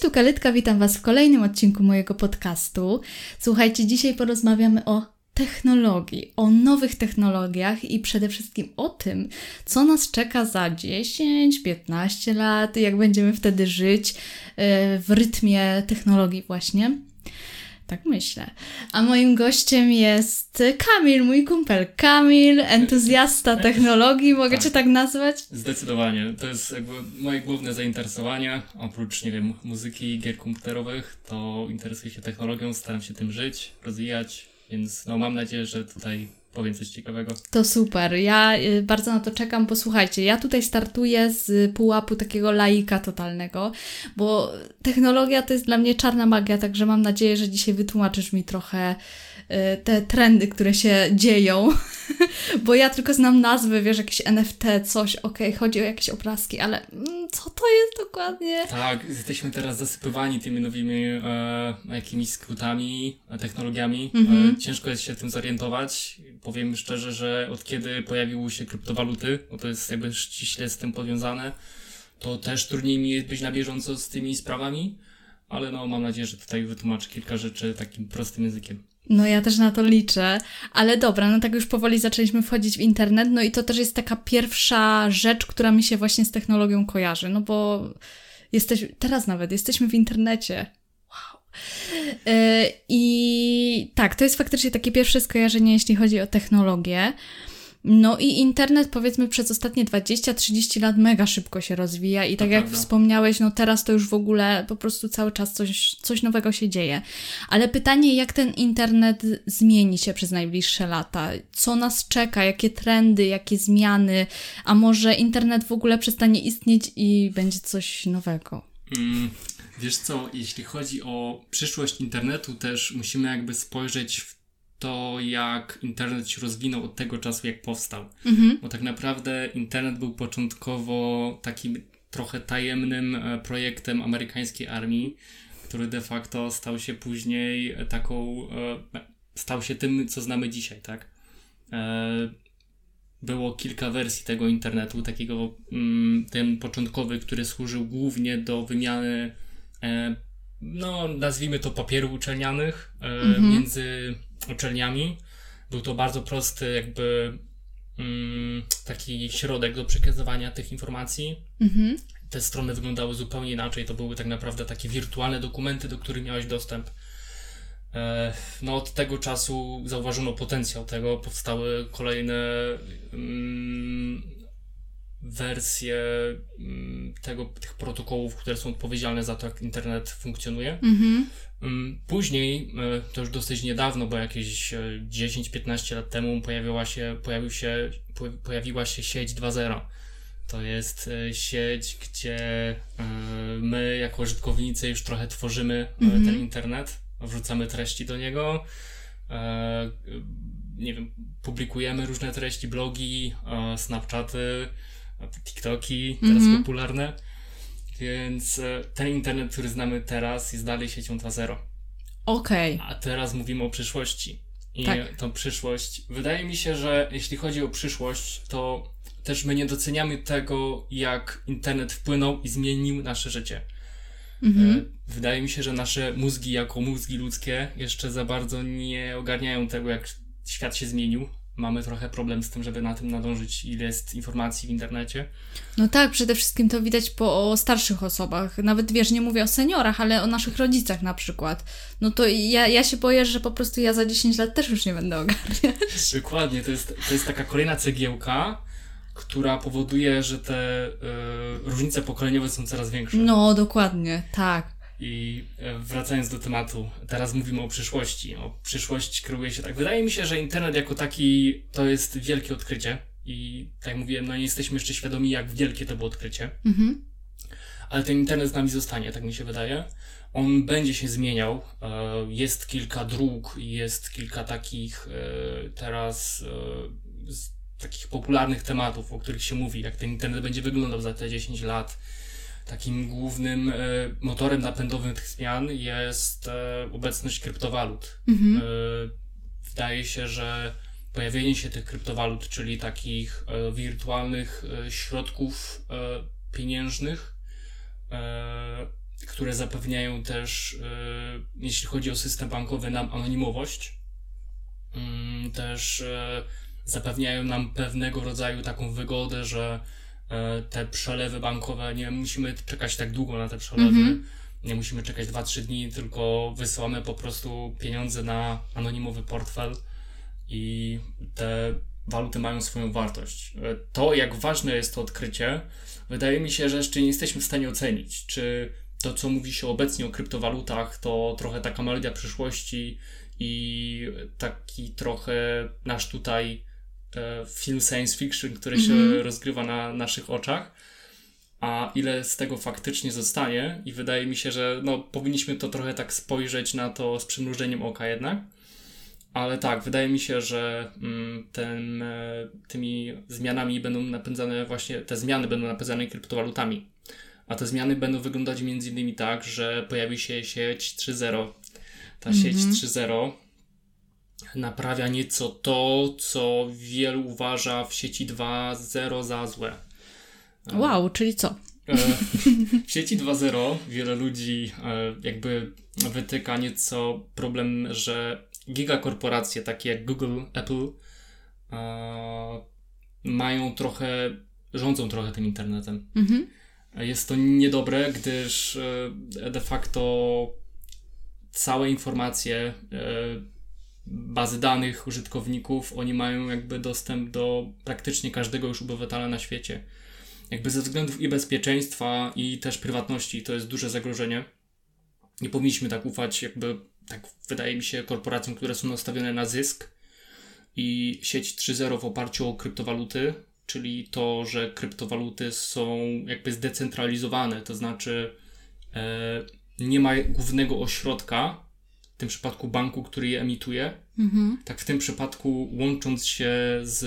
Cześć, tu witam Was w kolejnym odcinku mojego podcastu. Słuchajcie, dzisiaj porozmawiamy o technologii, o nowych technologiach i przede wszystkim o tym, co nas czeka za 10-15 lat, jak będziemy wtedy żyć e, w rytmie technologii właśnie. Tak myślę. A moim gościem jest Kamil, mój kumpel. Kamil, entuzjasta technologii, mogę Tak. Cię tak nazwać? Zdecydowanie. To jest jakby moje główne zainteresowanie. Oprócz, nie wiem, muzyki, gier komputerowych, to interesuję się technologią, staram się tym żyć, rozwijać, więc no mam nadzieję, że tutaj powiem coś ciekawego. To super. Ja y, bardzo na to czekam. Posłuchajcie, ja tutaj startuję z pułapu takiego laika totalnego, bo technologia to jest dla mnie czarna magia, także mam nadzieję, że dzisiaj wytłumaczysz mi trochę te trendy, które się dzieją, bo ja tylko znam nazwy, wiesz, jakieś NFT, coś, okej, chodzi o jakieś obrazki, ale mm, co to jest dokładnie? Tak, jesteśmy teraz zasypywani tymi nowymi e, jakimiś skrótami, e, technologiami. Mhm. E, ciężko jest się tym zorientować. Powiem szczerze, że od kiedy pojawiły się kryptowaluty, bo to jest jakby ściśle z tym powiązane, to też trudniej mi jest być na bieżąco z tymi sprawami, ale no mam nadzieję, że tutaj wytłumaczę kilka rzeczy takim prostym językiem. No ja też na to liczę, ale dobra, no tak już powoli zaczęliśmy wchodzić w internet, no i to też jest taka pierwsza rzecz, która mi się właśnie z technologią kojarzy, no bo jesteś, teraz nawet jesteśmy w internecie. Wow. Yy, I tak, to jest faktycznie takie pierwsze skojarzenie, jeśli chodzi o technologię. No i internet powiedzmy przez ostatnie 20-30 lat mega szybko się rozwija i tak jak prawda. wspomniałeś, no teraz to już w ogóle po prostu cały czas coś, coś nowego się dzieje. Ale pytanie, jak ten internet zmieni się przez najbliższe lata? Co nas czeka? Jakie trendy, jakie zmiany? A może internet w ogóle przestanie istnieć i będzie coś nowego? Mm, wiesz co, jeśli chodzi o przyszłość internetu, też musimy jakby spojrzeć w to, jak internet się rozwinął od tego czasu, jak powstał. Mhm. Bo tak naprawdę internet był początkowo takim trochę tajemnym e, projektem amerykańskiej armii, który de facto stał się później e, taką, e, stał się tym, co znamy dzisiaj, tak? Było kilka wersji tego internetu, takiego mm, ten początkowy, który służył głównie do wymiany, no nazwijmy to papieru uczelnianych Mhm. między uczelniami. Był to bardzo prosty jakby mm, taki środek do przekazywania tych informacji. Mhm. Te strony wyglądały zupełnie inaczej. To były tak naprawdę takie wirtualne dokumenty, do których miałeś dostęp. E, No, od tego czasu zauważono potencjał tego. Powstały kolejne mm, wersje mm, tego, tych protokołów, które są odpowiedzialne za to, jak internet funkcjonuje. Mhm. Mm, Później, e, to już dosyć niedawno, bo jakieś e, 10-15 lat temu pojawiła się, pojawił się, po- pojawiła się sieć 2.0. To jest e, sieć, gdzie e, my jako użytkownicy już trochę tworzymy e, Mhm. ten internet, wrzucamy treści do niego, e, nie wiem, publikujemy różne treści, blogi, e, snapchaty, e, TikToki, teraz Mhm. popularne. Więc e, ten internet, który znamy teraz, jest dalej siecią 2.0. Okej. A teraz mówimy o przyszłości. I Tak. tą przyszłość. Wydaje mi się, że jeśli chodzi o przyszłość, to też my nie doceniamy tego, jak internet wpłynął i zmienił nasze życie. Mhm. E, Wydaje mi się, że nasze mózgi, jako mózgi ludzkie, jeszcze za bardzo nie ogarniają tego, jak świat się zmienił. Mamy trochę problem z tym, żeby na tym nadążyć, ile jest informacji w internecie. No tak, przede wszystkim to widać po starszych osobach. Nawet wiesz, nie mówię o seniorach, ale o naszych rodzicach na przykład. No to ja, ja się boję, że po prostu ja za 10 lat też już nie będę ogarniać. Dokładnie, to jest, to jest taka kolejna cegiełka, która powoduje, że te e, różnice pokoleniowe są coraz większe. No, dokładnie, tak. I e, wracając do tematu, teraz mówimy o przyszłości. O przyszłość kreuje się tak. Wydaje mi się, że internet jako taki to jest wielkie odkrycie. I tak jak mówiłem, no nie jesteśmy jeszcze świadomi, jak wielkie to było odkrycie. Mhm. Ale ten internet z nami zostanie, tak mi się wydaje. On będzie się zmieniał. E, Jest kilka dróg, i jest kilka takich e, teraz takich popularnych tematów, o których się mówi, jak ten internet będzie wyglądał za te 10 lat. Takim głównym e, motorem napędowym tych zmian jest e, obecność kryptowalut. Mhm. E, Wydaje się, że pojawienie się tych kryptowalut, czyli takich wirtualnych środków pieniężnych, które zapewniają też, jeśli chodzi o system bankowy, nam anonimowość. Mm, też zapewniają nam pewnego rodzaju taką wygodę, że te przelewy bankowe, nie musimy czekać tak długo na te przelewy. -hmm nie musimy czekać 2-3 dni, tylko wysyłamy po prostu pieniądze na anonimowy portfel i te waluty mają swoją wartość. E, to, jak ważne jest to odkrycie, wydaje mi się, że jeszcze nie jesteśmy w stanie ocenić, czy to, co mówi się obecnie o kryptowalutach, to trochę taka melodia przyszłości i taki trochę nasz tutaj e, film science fiction, który się mm -hmm. rozgrywa na naszych oczach a ile z tego faktycznie zostanie i wydaje mi się, że no, powinniśmy to trochę tak spojrzeć na to z przymrużeniem oka jednak. Ale tak, wydaje mi się, że mm, e, tymi zmianami będą napędzane właśnie, te zmiany będą napędzane kryptowalutami. A te zmiany będą wyglądać między innymi tak, że pojawi się sieć 3.0. Ta mm -hmm. sieć 3.0 naprawia nieco to, co wielu uważa w sieci 2.0 za złe. Wow, czyli co? E, w sieci 2.0 wiele ludzi e, jakby wytyka nieco problem, że gigakorporacje takie jak Google, Apple e, mają trochę, rządzą trochę tym internetem. Mhm. Jest to niedobre, gdyż de facto całe informacje, bazy danych użytkowników, oni mają jakby dostęp do praktycznie każdego już obywatela na świecie jakby ze względów i bezpieczeństwa, i też prywatności to jest duże zagrożenie. Nie powinniśmy tak ufać, jakby, tak wydaje mi się, korporacjom, które są nastawione na zysk i sieć 3.0 w oparciu o kryptowaluty, czyli to, że kryptowaluty są jakby zdecentralizowane, to znaczy e, nie ma głównego ośrodka, w tym przypadku banku, który je emituje. Mhm. Tak w tym przypadku łącząc się z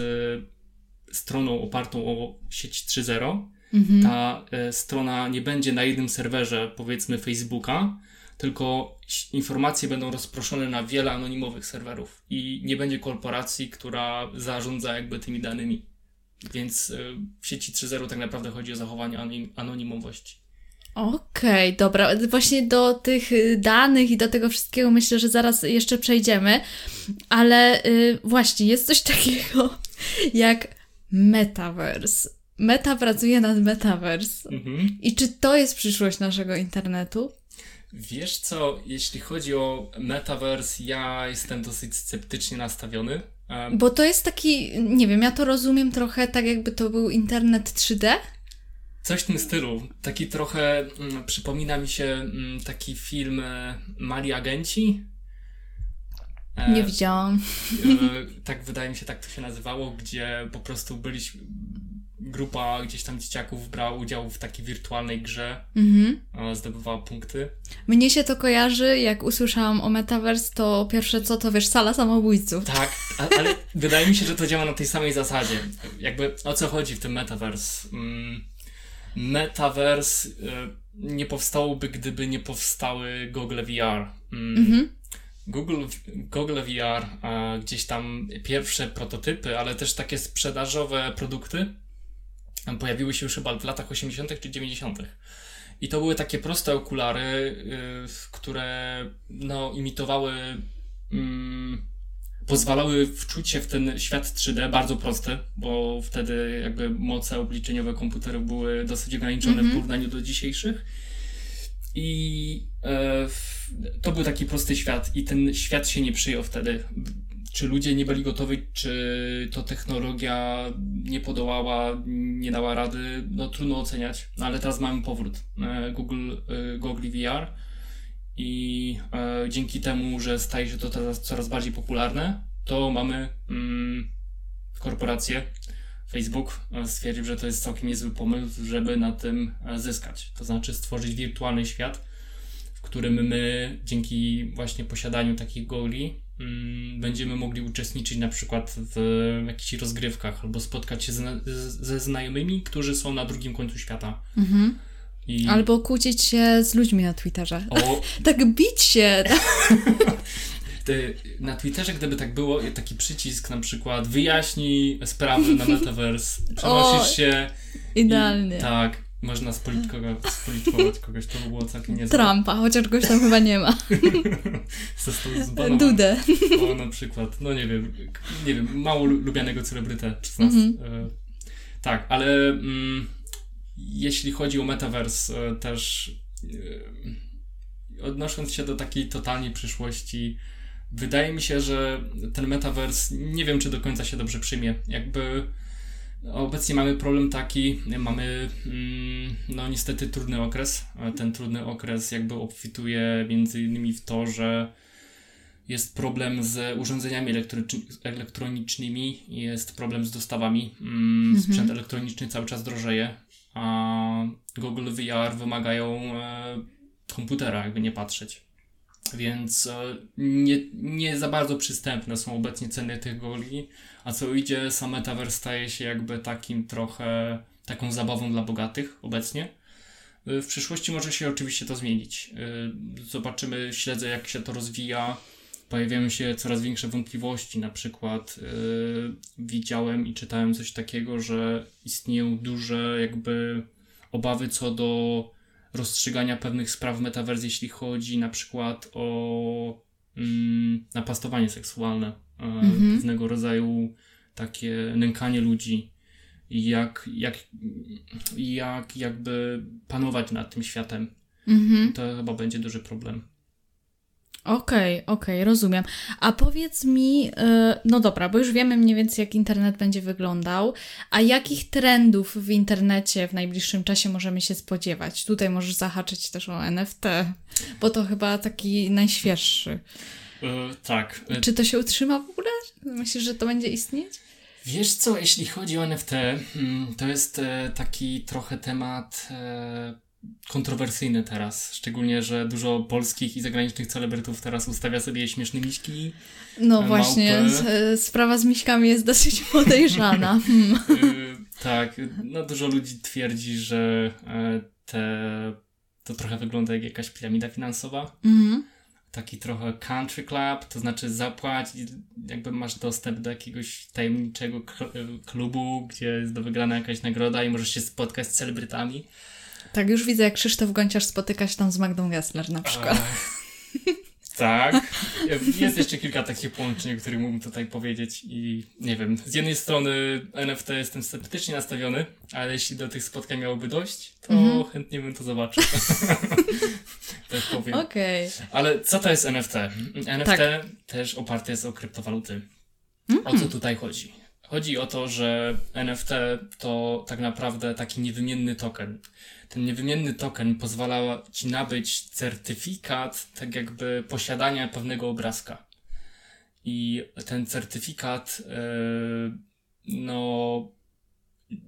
stroną opartą o sieć 3.0, mhm. ta e, strona nie będzie na jednym serwerze, powiedzmy Facebooka, tylko informacje będą rozproszone na wiele anonimowych serwerów i nie będzie korporacji, która zarządza jakby tymi danymi. Więc e, w sieci 3.0 tak naprawdę chodzi o zachowanie anonim anonimowości. Okej, okay, dobra. Właśnie do tych y, danych i do tego wszystkiego myślę, że zaraz jeszcze przejdziemy, ale yy, właśnie jest coś takiego jak Metaverse. Meta pracuje nad Metaverse. Mhm. I czy to jest przyszłość naszego internetu? Wiesz co, jeśli chodzi o Metaverse, ja jestem dosyć sceptycznie nastawiony. Bo to jest taki, nie wiem, ja to rozumiem trochę tak, jakby to był internet 3D. Coś w tym stylu. Taki trochę mm, przypomina mi się mm, taki film e, Mali Agenci. E, Nie widziałam. E, tak wydaje mi się, tak to się nazywało, gdzie po prostu byliśmy, grupa gdzieś tam dzieciaków brała udział w takiej wirtualnej grze, mhm. zdobywała punkty. Mnie się to kojarzy, jak usłyszałam o Metaverse, to pierwsze co to wiesz, sala samobójców. Tak, ale wydaje mi się, że to działa na tej samej zasadzie. Jakby o co chodzi w tym Metaverse? Mm, Metaverse e, nie powstałoby, gdyby nie powstały Google VR. Mm, mhm. Google, Google VR, gdzieś tam pierwsze prototypy, ale też takie sprzedażowe produkty pojawiły się już chyba w latach 80. czy 90. I to były takie proste okulary, y, które no, imitowały, mm, pozwalały wczuć się w ten świat 3D, bardzo prosty, bo wtedy jakby moce obliczeniowe komputerów były dosyć ograniczone mm -hmm. w mhm. porównaniu do dzisiejszych. I e, to był taki prosty świat i ten świat się nie przyjął wtedy. Czy ludzie nie byli gotowi, czy to technologia nie podołała, nie dała rady, no trudno oceniać, no, ale teraz mamy powrót. E, Google, e, Google VR i e, dzięki temu, że staje się to teraz coraz bardziej popularne, to mamy mm, korporacje, Facebook stwierdził, że to jest całkiem niezły pomysł, żeby na tym zyskać. To znaczy stworzyć wirtualny świat, w którym my dzięki właśnie posiadaniu takich goli mm, będziemy mogli uczestniczyć na przykład w jakichś rozgrywkach albo spotkać się z, ze znajomymi, którzy są na drugim końcu świata. Mhm. I... Albo kłócić się z ludźmi na Twitterze. O... tak bić się. na Twitterze, gdyby tak było, taki przycisk na przykład wyjaśnij sprawy na Metaverse, przenosisz się. Idealnie. I, tak. można spoliczkować kogoś, to by było całkiem niezłe. Trumpa, chociaż goś tam chyba nie ma. Został zbanowany. Dudę. O, na przykład, no nie wiem, nie wiem, mało lubianego celebrytę przez nas. Mm -hmm. tak, ale mm, jeśli chodzi o Metaverse, e, też e, odnosząc się do takiej totalnej przyszłości, wydaje mi się, że ten Metaverse nie wiem, czy do końca się dobrze przyjmie. Jakby obecnie mamy problem taki, mamy mm, no niestety trudny okres. Ten trudny okres jakby obfituje między innymi w to, że jest problem z urządzeniami elektronicznymi, jest problem z dostawami. Mm, mhm. Sprzęt elektroniczny cały czas drożeje, a Google VR wymagają e, komputera, jakby nie patrzeć. Więc e, nie, nie za bardzo przystępne są obecnie ceny tych gogli, a co idzie, sam metaverse staje się jakby takim trochę taką zabawą dla bogatych obecnie. E, w przyszłości może się oczywiście to zmienić. Zobaczymy, śledzę jak się to rozwija pojawiają się coraz większe wątpliwości. Na przykład yy, widziałem i czytałem coś takiego, że istnieją duże jakby obawy co do rozstrzygania pewnych spraw w jeśli chodzi na przykład o mm, napastowanie seksualne, yy, mhm. pewnego rodzaju takie nękanie ludzi i jak, jak, jak jakby panować nad tym światem. Mhm. To chyba będzie duży problem. Okej, okay, okej, okay, rozumiem. A powiedz mi, e, no dobra, bo już wiemy mniej więcej, jak internet będzie wyglądał, a jakich trendów w internecie w najbliższym czasie możemy się spodziewać? Tutaj możesz zahaczyć też o NFT, bo to chyba taki najświeższy. E, tak. E, Czy to się utrzyma w ogóle? Myślisz, że to będzie istnieć? Wiesz co, jeśli chodzi o NFT, mm, to jest taki trochę temat kontrowersyjny teraz. Szczególnie, że dużo polskich i zagranicznych celebrytów teraz ustawia sobie śmieszne miśki. No małpy. właśnie, sprawa z miśkami jest dosyć podejrzana. Y, tak, no dużo ludzi twierdzi, że e, te, to trochę wygląda jak jakaś piramida finansowa. Mhm. Taki trochę country club, to znaczy zapłać jakby masz dostęp do jakiegoś tajemniczego klubu, gdzie jest do wygrania jakaś nagroda i możesz się spotkać z celebrytami. Tak, już widzę, jak Krzysztof Gonciarz spotyka się tam z Magdą Gessler na przykład. tak. Jest jeszcze kilka takich połączeń, o których mógłbym tutaj powiedzieć i nie wiem, z jednej strony NFT jestem sceptycznie nastawiony, ale jeśli do tych spotkań miałoby dojść, to mhm. chętnie bym to zobaczył. tak powiem. Okay. Ale co to jest NFT? NFT tak. też oparte jest o kryptowaluty. O co tutaj chodzi? Chodzi o to, że NFT to tak naprawdę taki niewymienny token. Ten niewymienny token pozwala ci nabyć certyfikat, tak jakby posiadania pewnego obrazka. I ten certyfikat, yy, no,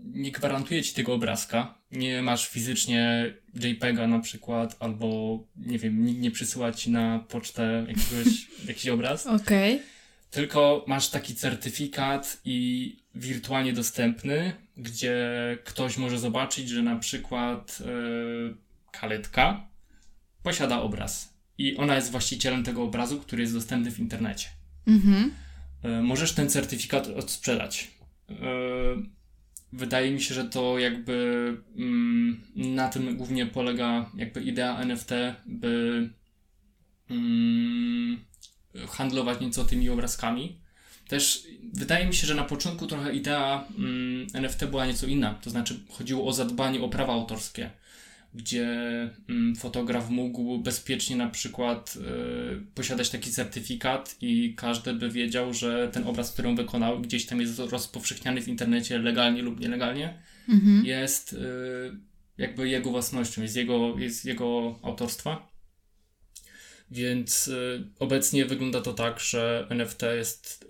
nie gwarantuje ci tego obrazka. Nie masz fizycznie JPEGa na przykład, albo nie wiem, nikt nie przysyła ci na pocztę jakiegoś, jakiś obraz. Okej. Okay tylko masz taki certyfikat i wirtualnie dostępny, gdzie ktoś może zobaczyć, że na przykład yy, kaletka posiada obraz i ona jest właścicielem tego obrazu, który jest dostępny w internecie. Mhm. Yy, możesz ten certyfikat odsprzedać. Yy, wydaje mi się, że to jakby mm, na tym głównie polega jakby idea NFT, by mm, handlować nieco tymi obrazkami. Też wydaje mi się, że na początku trochę idea mm, NFT była nieco inna. To znaczy chodziło o zadbanie o prawa autorskie, gdzie mm, fotograf mógł bezpiecznie na przykład y, posiadać taki certyfikat i każdy by wiedział, że ten obraz, który on wykonał, gdzieś tam jest rozpowszechniany w internecie legalnie lub nielegalnie, mhm. jest y, jakby jego własnością, jest jego, jest jego autorstwa. Więc y, obecnie wygląda to tak, że NFT jest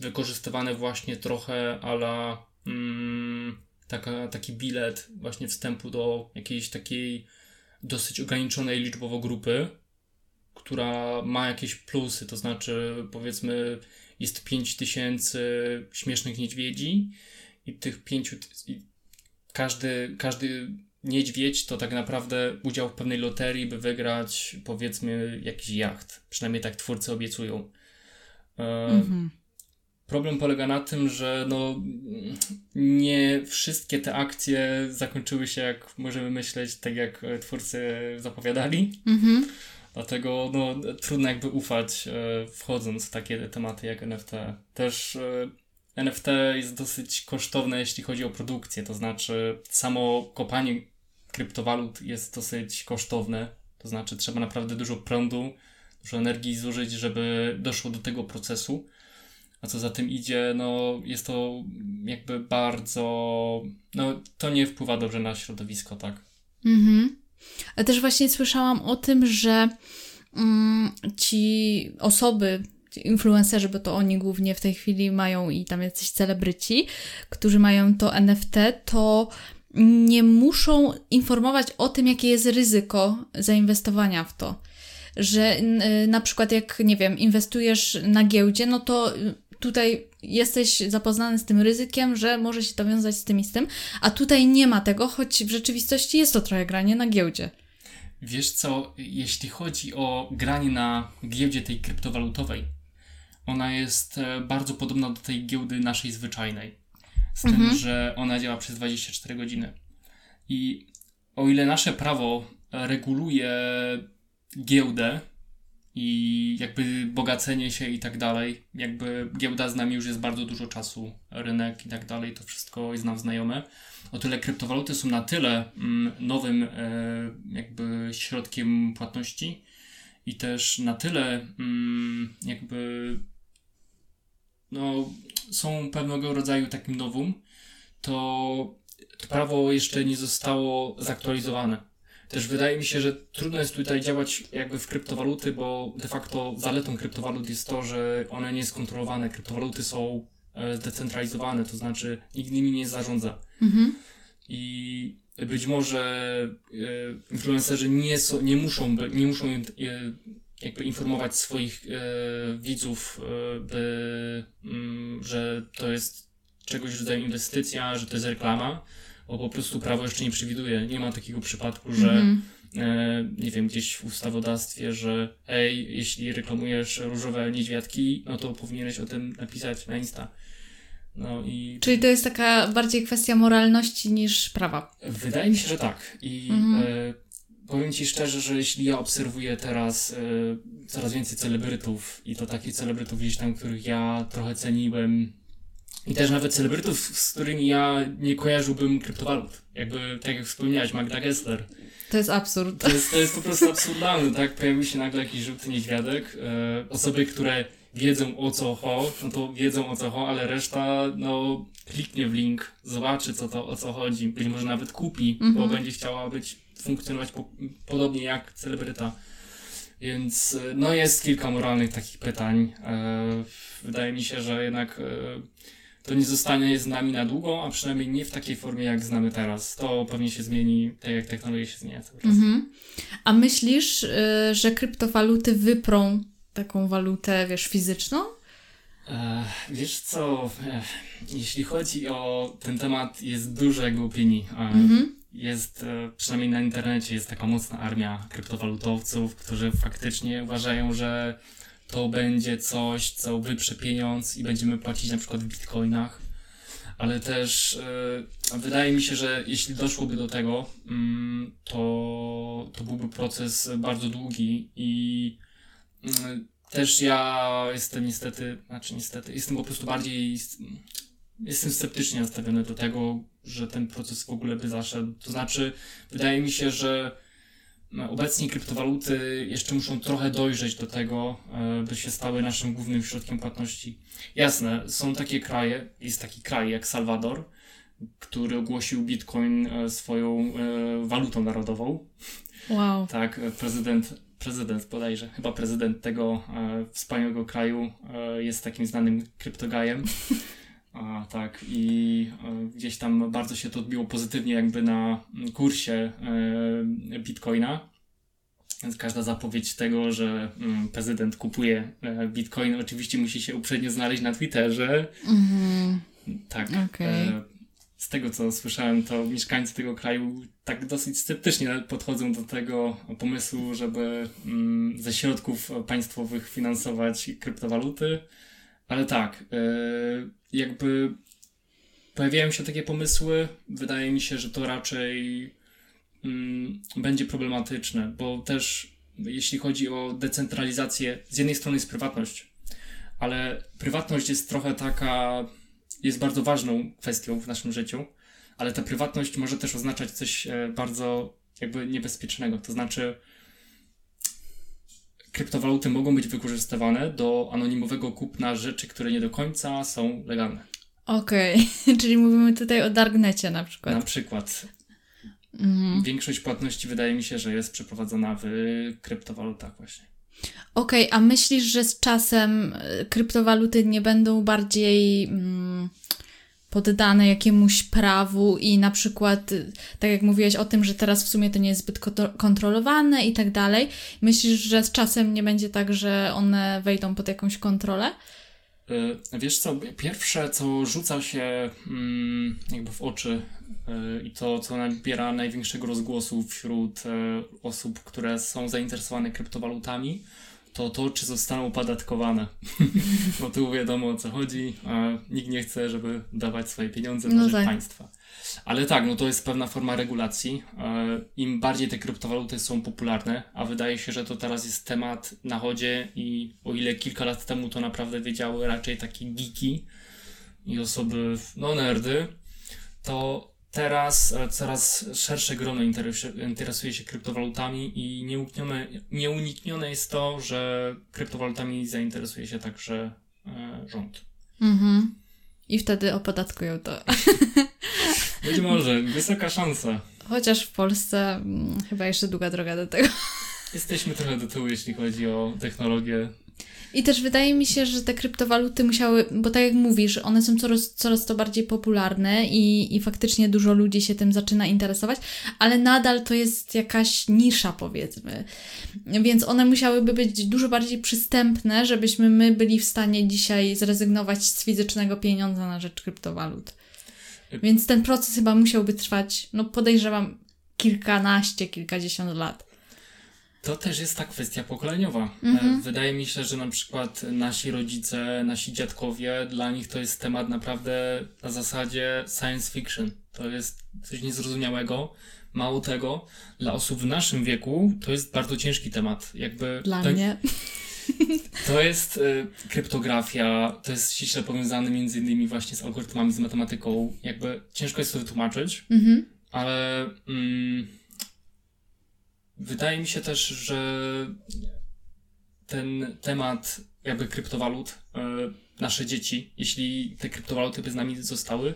wykorzystywane właśnie trochę ala mm, taka, taki bilet właśnie wstępu do jakiejś takiej dosyć ograniczonej liczbowo grupy, która ma jakieś plusy, to znaczy powiedzmy jest 5000 śmiesznych niedźwiedzi i tych pięciu każdy, każdy niedźwiedź to tak naprawdę udział w pewnej loterii, by wygrać powiedzmy jakiś jacht. Przynajmniej tak twórcy obiecują. E, mhm. Problem polega na tym, że no, nie wszystkie te akcje zakończyły się, jak możemy myśleć, tak jak twórcy zapowiadali. Mhm. Dlatego no, trudno jakby ufać, e, wchodząc w takie tematy jak NFT. Też e, NFT jest dosyć kosztowne, jeśli chodzi o produkcję, to znaczy samo kopanie kryptowalut jest dosyć kosztowne, to znaczy trzeba naprawdę dużo prądu, dużo energii zużyć, żeby doszło do tego procesu. A co za tym idzie, no jest to jakby bardzo, no to nie wpływa dobrze na środowisko, tak. Mhm. Ale też właśnie słyszałam o tym, że mm, ci osoby, influencerzy, bo to oni głównie w tej chwili mają i tam jacyś celebryci, którzy mają to NFT, to nie muszą informować o tym, jakie jest ryzyko zainwestowania w to. Że na przykład jak, nie wiem, inwestujesz na giełdzie, no to tutaj jesteś zapoznany z tym ryzykiem, że może się to wiązać z tym i z tym, a tutaj nie ma tego, choć w rzeczywistości jest to trochę granie na giełdzie. Wiesz co, jeśli chodzi o granie na giełdzie tej kryptowalutowej, ona jest e, bardzo podobna do tej giełdy naszej zwyczajnej. Z mhm. tym, że ona działa przez 24 godziny. I o ile nasze prawo reguluje giełdę, i jakby bogacenie się i tak dalej. Jakby giełda z nami już jest bardzo dużo czasu, rynek i tak dalej, to wszystko jest nam znajome. O tyle kryptowaluty są na tyle mm, nowym e, jakby środkiem płatności i też na tyle mm, jakby no, są pewnego rodzaju takim nowym, to, to prawo jeszcze nie zostało zaktualizowane. Też wydaje mi się, że trudno jest tutaj działać jakby w kryptowaluty, bo de facto zaletą kryptowalut jest to, że one nie są kontrolowane. Kryptowaluty są e, zdecentralizowane, to znaczy nikt nimi nie zarządza. Mhm. I być może e, influencerzy nie, so, nie muszą, nie muszą e, jakby informować swoich widzów, by, mm, że to jest czegoś rodzaju inwestycja, że to jest reklama bo po prostu prawo jeszcze nie przewiduje. Nie ma takiego przypadku, że mm -hmm. e, nie wiem, gdzieś w ustawodawstwie, że ej, jeśli reklamujesz różowe niedźwiadki, no to powinieneś o tym napisać na Insta. No i... Czyli to jest taka bardziej kwestia moralności niż prawa. Wydaje mi się, że tak. I mm -hmm. e, powiem Ci szczerze, że jeśli ja obserwuję teraz e, coraz więcej celebrytów i to takich celebrytów gdzieś tam, których ja trochę ceniłem i też nawet celebrytów, z którymi ja nie kojarzyłbym kryptowalut. Jakby, tak jak wspomniałeś, Magda Gessler. To jest absurd. To jest, to jest po prostu absurdalne, tak? Pojawił się nagle jakiś żółty niedźwiadek. E, osoby, które wiedzą o co ho, no to wiedzą o co ho, ale reszta, no, kliknie w link, zobaczy co to, o co chodzi. Być może nawet kupi, bo mhm. będzie chciała być, funkcjonować po, podobnie jak celebryta. Więc, e, no, jest kilka moralnych takich pytań. E, wydaje mi się, że jednak e, to nie zostanie z nami na długo, a przynajmniej nie w takiej formie, jak znamy teraz. To pewnie się zmieni, tak jak technologia się zmienia cały czas. Mhm. A myślisz, y, że kryptowaluty wyprą taką walutę, wiesz, fizyczną? E, wiesz co, e, jeśli chodzi o ten temat, jest dużo jakby opinii. Mhm. Jest, e, przynajmniej na internecie, jest taka mocna armia kryptowalutowców, którzy faktycznie uważają, że to będzie coś, co wyprze pieniądz i będziemy płacić na przykład w bitcoinach. Ale też yy, wydaje mi się, że jeśli doszłoby do tego, yy, to, to byłby proces bardzo długi i yy, też ja jestem niestety, znaczy niestety, jestem po prostu bardziej, jestem sceptycznie nastawiony do tego, że ten proces w ogóle by zaszedł. To znaczy, wydaje mi się, że obecnie kryptowaluty jeszcze muszą trochę dojrzeć do tego, e, by się stały naszym głównym środkiem płatności. Jasne, są takie kraje, jest taki kraj jak Salwador, który ogłosił Bitcoin e, swoją e, walutą narodową. Wow. Tak, prezydent, prezydent bodajże, chyba prezydent tego wspaniałego kraju jest takim znanym kryptogajem. A, tak, i e, gdzieś tam bardzo się to odbiło pozytywnie jakby na kursie e, Bitcoina. Więc każda zapowiedź tego, że mm, prezydent kupuje e, Bitcoin, oczywiście musi się uprzednio znaleźć na Twitterze. Mm-hmm. Tak. Okay. E, z tego co słyszałem, to mieszkańcy tego kraju tak dosyć sceptycznie podchodzą do tego pomysłu, żeby mm, ze środków państwowych finansować kryptowaluty Ale tak, yy, jakby pojawiają się takie pomysły. Wydaje mi się, że to raczej mm, będzie problematyczne, bo też jeśli chodzi o decentralizację, z jednej strony jest prywatność, ale prywatność jest trochę taka, jest bardzo ważną kwestią w naszym życiu, ale ta prywatność może też oznaczać coś e, bardzo jakby niebezpiecznego. To znaczy, kryptowaluty mogą być wykorzystywane do anonimowego kupna rzeczy, które nie do końca są legalne. Okej, okay. czyli mówimy tutaj o darknecie na przykład. Na przykład. Mhm. Większość płatności wydaje mi się, że jest przeprowadzona w kryptowalutach właśnie. Okej, okay, a myślisz, że z czasem e, kryptowaluty nie będą bardziej mm, poddane jakiemuś prawu i na przykład, e, tak jak mówiłeś o tym, że teraz w sumie to nie jest zbyt kontrolowane i tak dalej, myślisz, że z czasem nie będzie tak, że one wejdą pod jakąś kontrolę? E, wiesz co, pierwsze co rzuca się mm, jakby w oczy yy, i to co nabiera największego rozgłosu wśród osób, które są zainteresowane kryptowalutami, to to, czy zostaną opodatkowane. Bo tu wiadomo o co chodzi, a nikt nie chce, żeby dawać swoje pieniądze na no rzecz tak. państwa. Ale tak, no to jest pewna forma regulacji. E, Im bardziej te kryptowaluty są popularne, a wydaje się, że to teraz jest temat na chodzie i o ile kilka lat temu to naprawdę wiedziały raczej takie geeki i osoby, no nerdy, to teraz e, coraz szersze grono interesuje się kryptowalutami i nieuniknione, nieuniknione jest to, że kryptowalutami zainteresuje się także e, rząd. Mhm. I wtedy opodatkują to. Być może, wysoka szansa. Chociaż w Polsce hmm, chyba jeszcze długa droga do tego. Jesteśmy trochę do tyłu, jeśli chodzi o technologię i też wydaje mi się, że te kryptowaluty musiały, bo tak jak mówisz, one są coraz, coraz to bardziej popularne i, i faktycznie dużo ludzi się tym zaczyna interesować, ale nadal to jest jakaś nisza, powiedzmy. Więc one musiałyby być dużo bardziej przystępne, żebyśmy my byli w stanie dzisiaj zrezygnować z fizycznego pieniądza na rzecz kryptowalut. Więc ten proces chyba musiałby trwać, no podejrzewam, kilkanaście, kilkadziesiąt lat. To też jest ta kwestia pokoleniowa. Mhm. Wydaje mi się, że na przykład nasi rodzice, nasi dziadkowie, dla nich to jest temat naprawdę na zasadzie science fiction. To jest coś niezrozumiałego. Mało tego, dla osób w naszym wieku to jest bardzo ciężki temat. Jakby dla to, mnie. To jest y, kryptografia, to jest ściśle powiązane między innymi właśnie z algorytmami, z matematyką. Jakby ciężko jest to wytłumaczyć, mhm. ale. Mm, Wydaje mi się też, że ten temat jakby kryptowalut, e, nasze dzieci, jeśli te kryptowaluty by z nami zostały,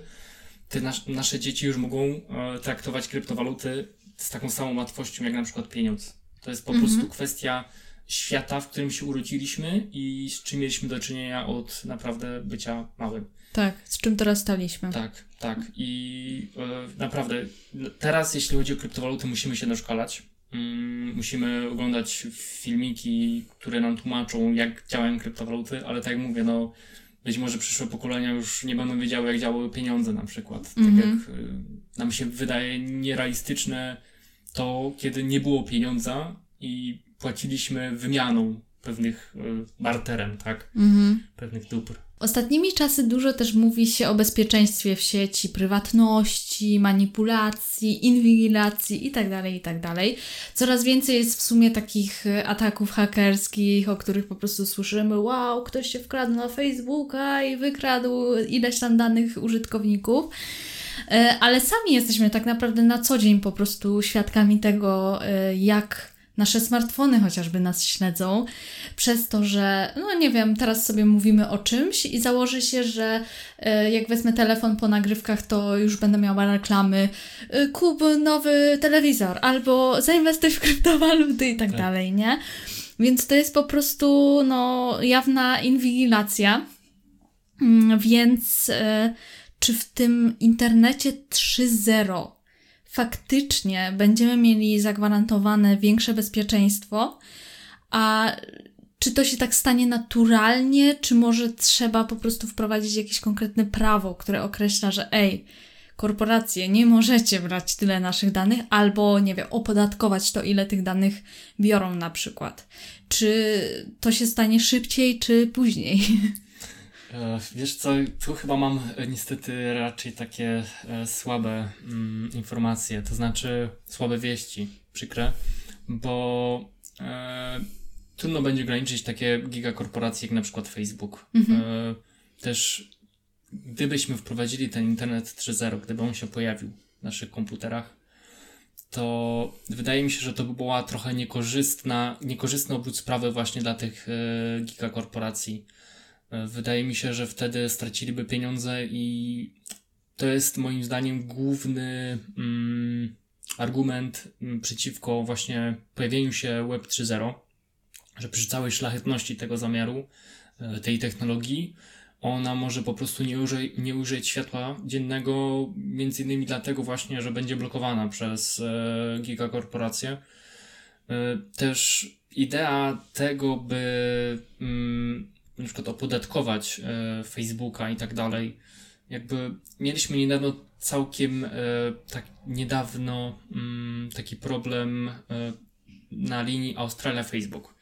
te nas, nasze dzieci już mogą e, traktować kryptowaluty z taką samą łatwością jak na przykład pieniądz. To jest po mhm. prostu kwestia świata, w którym się urodziliśmy i z czym mieliśmy do czynienia od naprawdę bycia małym. Tak, z czym teraz staliśmy. Tak, tak. I e, naprawdę teraz, jeśli chodzi o kryptowaluty, musimy się doszkalać. Mm, musimy oglądać filmiki, które nam tłumaczą, jak działają kryptowaluty, ale tak jak mówię, no być może przyszłe pokolenia już nie będą wiedziały, jak działały pieniądze na przykład. Tak mm-hmm. jak y, nam się wydaje nierealistyczne to, kiedy nie było pieniądza i płaciliśmy wymianą pewnych y, barterem, tak? Mm-hmm. Pewnych dóbr. Ostatnimi czasy dużo też mówi się o bezpieczeństwie w sieci, prywatności, manipulacji, inwigilacji itd., tak itd. Tak Coraz więcej jest w sumie takich e, ataków hakerskich, o których po prostu słyszymy, wow, ktoś się wkradł na Facebooka i wykradł ileś tam danych użytkowników. E, ale sami jesteśmy tak naprawdę na co dzień po prostu świadkami tego, e, jak nasze smartfony chociażby nas śledzą, przez to, że, no nie wiem, teraz sobie mówimy o czymś i założy się, że e, jak wezmę telefon po nagrywkach, to już będę miała reklamy e, kup nowy telewizor albo zainwestuj w kryptowaluty i tak, tak dalej, nie? Więc to jest po prostu, no, jawna inwigilacja. Mm, więc e, czy w tym internecie 3.0 faktycznie będziemy mieli zagwarantowane większe bezpieczeństwo, a czy to się tak stanie naturalnie, czy może trzeba po prostu wprowadzić jakieś konkretne prawo, które określa, że ej, korporacje, nie możecie brać tyle naszych danych, albo nie wiem, opodatkować to, ile tych danych biorą na przykład. Czy to się stanie szybciej, czy później? E, wiesz co, tu chyba mam e, niestety raczej takie e, słabe mm, informacje, to znaczy słabe wieści, przykre, bo e, trudno będzie ograniczyć takie gigakorporacje jak na przykład Facebook. Mhm. E, też gdybyśmy wprowadzili ten internet 3.0, gdyby on się pojawił w naszych komputerach, to wydaje mi się, że to by była trochę niekorzystna, niekorzystny obrót sprawy właśnie dla tych e, gigakorporacji. E, wydaje mi się, że wtedy straciliby pieniądze i to jest moim zdaniem główny mm, argument mm, przeciwko właśnie pojawieniu się Web 3.0, że przy całej szlachetności tego zamiaru, e, tej technologii, ona może po prostu nie, uży, nie ujrzeć światła dziennego, między innymi dlatego właśnie, że będzie blokowana przez e, gigakorporacje. E, też idea tego, by mm, na przykład opodatkować e, Facebooka i tak dalej, jakby mieliśmy niedawno całkiem e, tak niedawno mm, taki problem e, na linii Australia-Facebook.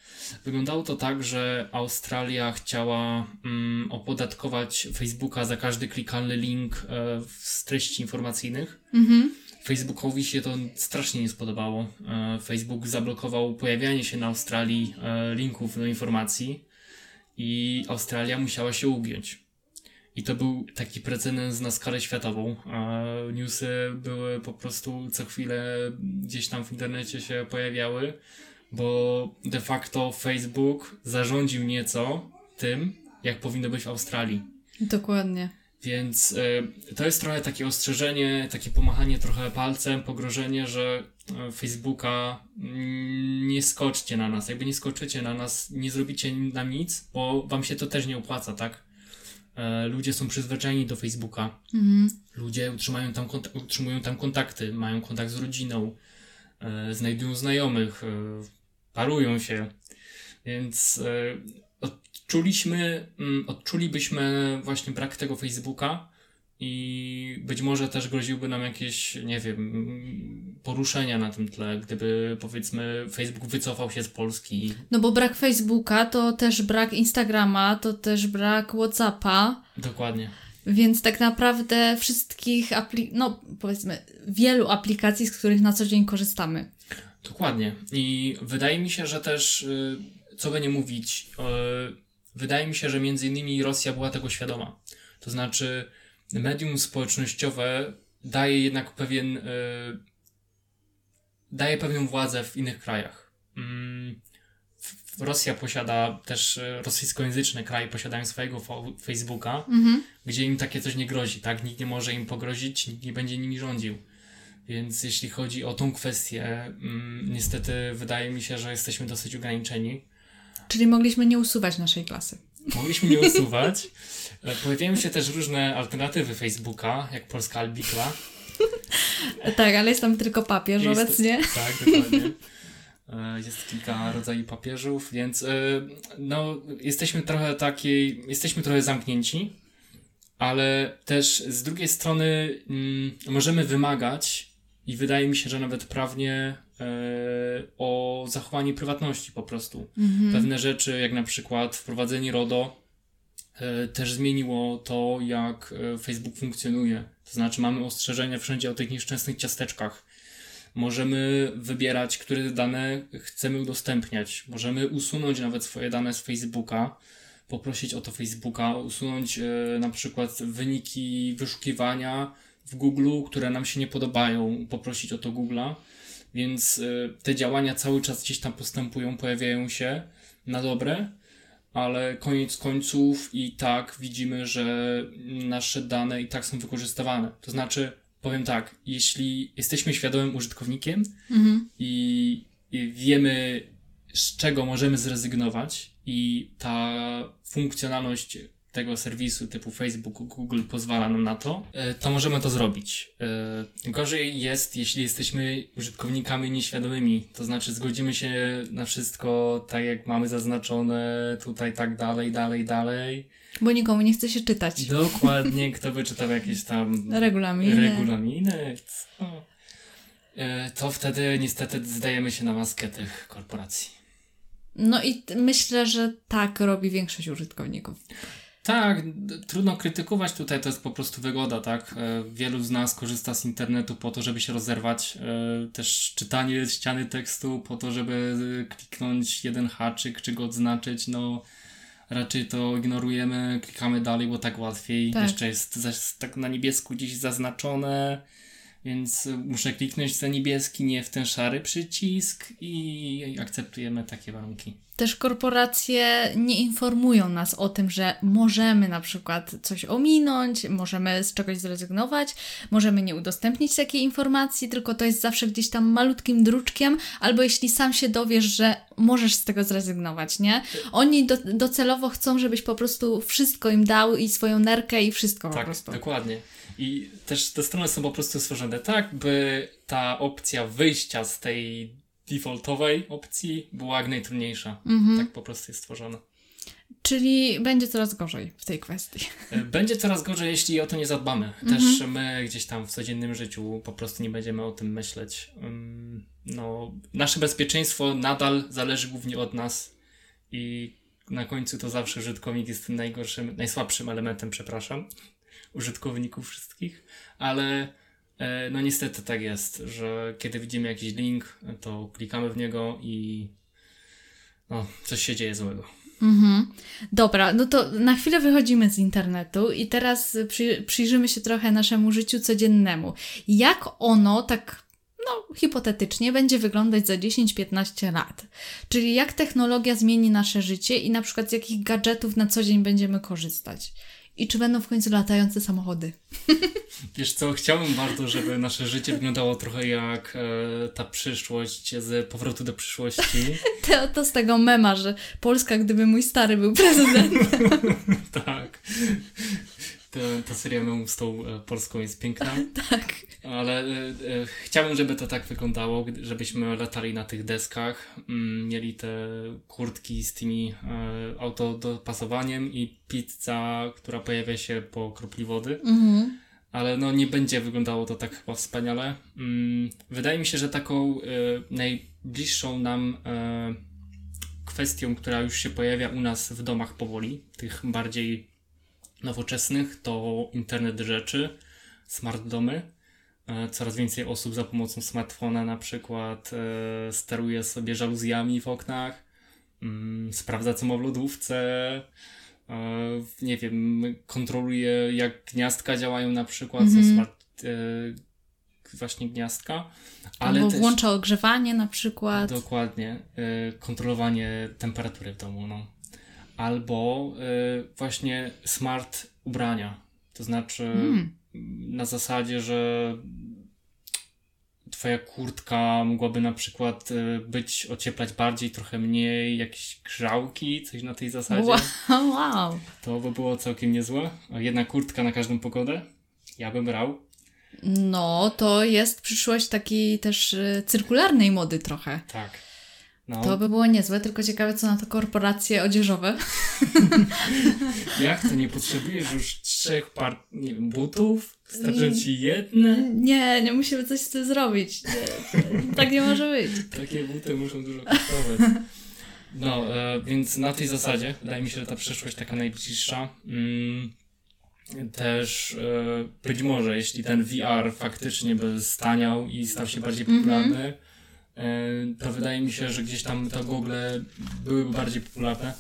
Wyglądało to tak, że Australia chciała mm, opodatkować Facebooka za każdy klikalny link e, z treści informacyjnych. Mhm. Facebookowi się to strasznie nie spodobało. E, Facebook zablokował pojawianie się na Australii e, linków do informacji i Australia musiała się ugiąć. I to był taki precedens na skalę światową. A newsy były po prostu co chwilę gdzieś tam w internecie się pojawiały, bo de facto Facebook zarządził nieco tym, jak powinno być w Australii. Dokładnie. Więc y, to jest trochę takie ostrzeżenie, takie pomachanie trochę palcem, pogrożenie, że y, Facebooka mm, nie skoczcie na nas. Jakby nie skoczycie na nas, nie zrobicie nam nic, bo wam się to też nie opłaca, tak? E, ludzie są przyzwyczajeni do Facebooka. Mhm. Ludzie utrzymają tam utrzymują tam kontakty, mają kontakt z rodziną, e, znajdują znajomych, e, parują się. Więc e, odczuliśmy, mm, odczulibyśmy właśnie brak tego Facebooka i być może też groziłby nam jakieś, nie wiem, poruszenia na tym tle, gdyby powiedzmy Facebook wycofał się z Polski. No bo brak Facebooka to też brak Instagrama, to też brak Whatsappa, Dokładnie. więc tak naprawdę wszystkich, apli- no powiedzmy, wielu aplikacji, z których na co dzień korzystamy. Dokładnie. I wydaje mi się, że też, y, co by nie mówić, y, wydaje mi się, że między innymi Rosja była tego świadoma. To znaczy, medium społecznościowe daje jednak pewien, y, daje pewną władzę w innych krajach. Mm, Rosja posiada też, y, rosyjskojęzyczne kraje posiadają swojego Facebooka, Mhm. gdzie im takie coś nie grozi, tak? Nikt nie może im pogrozić, nikt nie będzie nimi rządził. Więc jeśli chodzi o tą kwestię, mm, niestety wydaje mi się, że jesteśmy dosyć ograniczeni. Czyli mogliśmy nie usuwać naszej klasy. Mogliśmy nie usuwać. E, Pojawiają się też różne alternatywy Facebooka, jak Polska Albikla. Tak, ale jest tam tylko papież Jest- obecnie. Tak, dokładnie. E, Jest kilka rodzajów papieżów, więc e, no, jesteśmy trochę takiej, jesteśmy trochę zamknięci, ale też z drugiej strony mm, możemy wymagać i wydaje mi się, że nawet prawnie o zachowanie prywatności po prostu. Mhm. Pewne rzeczy, jak na przykład wprowadzenie RODO, e, też zmieniło to, jak e, Facebook funkcjonuje. To znaczy, mamy ostrzeżenia wszędzie o tych nieszczęsnych ciasteczkach. Możemy wybierać, które dane chcemy udostępniać. Możemy usunąć nawet swoje dane z Facebooka, poprosić o to Facebooka, usunąć e, na przykład wyniki wyszukiwania w Google, które nam się nie podobają, poprosić o to Google'a. Więc e, te działania cały czas gdzieś tam postępują, pojawiają się na dobre, ale koniec końców i tak widzimy, że nasze dane i tak są wykorzystywane. To znaczy, powiem tak, jeśli jesteśmy świadomym użytkownikiem Mhm. i, i wiemy, z czego możemy zrezygnować, i ta funkcjonalność tego serwisu typu Facebook, Google pozwala nam na to, e, to możemy to zrobić. E, Gorzej jest, jeśli jesteśmy użytkownikami nieświadomymi, to znaczy zgodzimy się na wszystko tak, jak mamy zaznaczone, tutaj tak dalej, dalej, dalej. Bo nikomu nie chce się czytać. Dokładnie, kto by czytał jakieś tam Regulaminy. regulaminy, co? E, to wtedy niestety zdajemy się na maskę tych korporacji. No i myślę, że tak robi większość użytkowników. Tak, trudno krytykować tutaj, to jest po prostu wygoda, tak? E, wielu z nas korzysta z internetu po to, żeby się rozerwać. E, też czytanie ściany tekstu po to, żeby kliknąć jeden haczyk, czy go odznaczyć, no raczej to ignorujemy, klikamy dalej, bo tak łatwiej. Tak. Jeszcze jest tak na niebiesku gdzieś zaznaczone więc muszę kliknąć ten niebieski, nie w ten szary przycisk i akceptujemy takie warunki. Też korporacje nie informują nas o tym, że możemy na przykład coś ominąć, możemy z czegoś zrezygnować, możemy nie udostępnić takiej informacji, tylko to jest zawsze gdzieś tam malutkim druczkiem, albo jeśli sam się dowiesz, że możesz z tego zrezygnować, nie? Oni do, docelowo chcą, żebyś po prostu wszystko im dał i swoją nerkę i wszystko tak, po prostu. dokładnie. I też te strony są po prostu stworzone tak, by ta opcja wyjścia z tej defaultowej opcji była jak najtrudniejsza. Mhm. Tak po prostu jest stworzona. Czyli będzie coraz gorzej w tej kwestii. E, będzie coraz gorzej, jeśli o to nie zadbamy. Też mhm. my gdzieś tam w codziennym życiu po prostu nie będziemy o tym myśleć. No, nasze bezpieczeństwo nadal zależy głównie od nas i na końcu to zawsze użytkownik jest tym najgorszym, najsłabszym elementem, przepraszam użytkowników wszystkich, ale e, no niestety tak jest, że kiedy widzimy jakiś link, to klikamy w niego i no, coś się dzieje złego. Mhm. Dobra, no to na chwilę wychodzimy z internetu i teraz przy, przyjrzymy się trochę naszemu życiu codziennemu. Jak ono tak no, hipotetycznie będzie wyglądać za 10-15 lat. Czyli jak technologia zmieni nasze życie i na przykład z jakich gadżetów na co dzień będziemy korzystać i czy będą w końcu latające samochody. Wiesz co, chciałbym bardzo, żeby nasze życie wyglądało trochę jak e, ta przyszłość z powrotu do przyszłości. To, to z tego mema, że Polska, gdyby mój stary był prezydentem. tak. Ta, ta seria memów z tą e, Polską jest piękna. tak. Ale e, e, chciałbym, żeby to tak wyglądało, żebyśmy latali na tych deskach, mm, mieli te kurtki z tymi e, autodopasowaniem i pizza, która pojawia się po kropli wody. Mhm. Ale no nie będzie wyglądało to tak chyba wspaniale. Mm, wydaje mi się, że taką e, najbliższą nam e, kwestią, która już się pojawia u nas w domach powoli, tych bardziej nowoczesnych, to internet rzeczy, smart domy. E, coraz więcej osób za pomocą smartfona na przykład e, steruje sobie żaluzjami w oknach, mm, sprawdza co ma w lodówce, e, nie wiem, kontroluje jak gniazdka działają na przykład, mm -hmm. są smart właśnie gniazdka. Ale Albo też, włącza ogrzewanie na przykład. Dokładnie. kontrolowanie temperatury w domu, no. Albo właśnie smart ubrania. To znaczy mm na zasadzie, że twoja kurtka mogłaby na przykład y, być, ocieplać bardziej, trochę mniej, jakieś grzałki, coś na tej zasadzie. Wow. To by było całkiem niezłe. Jedna kurtka na każdą pogodę. Ja bym brał. No, to jest przyszłość takiej też y, cyrkularnej mody trochę. Tak. No. To by było niezłe, tylko ciekawe, co na to korporacje odzieżowe. Jak to nie potrzebujesz już trzech par nie wiem, butów? Starczą ci jedne? Nie, nie musimy coś z tym zrobić. Nie, tak nie może być. Takie buty muszą dużo kosztować. No, e, więc na tej zasadzie wydaje mi się, że ta przyszłość taka najbliższa. Mm, też e, być może, jeśli ten VR faktycznie by staniał i stał się bardziej popularny, mm -hmm to wydaje mi się, że gdzieś tam te Google byłyby bardziej popularne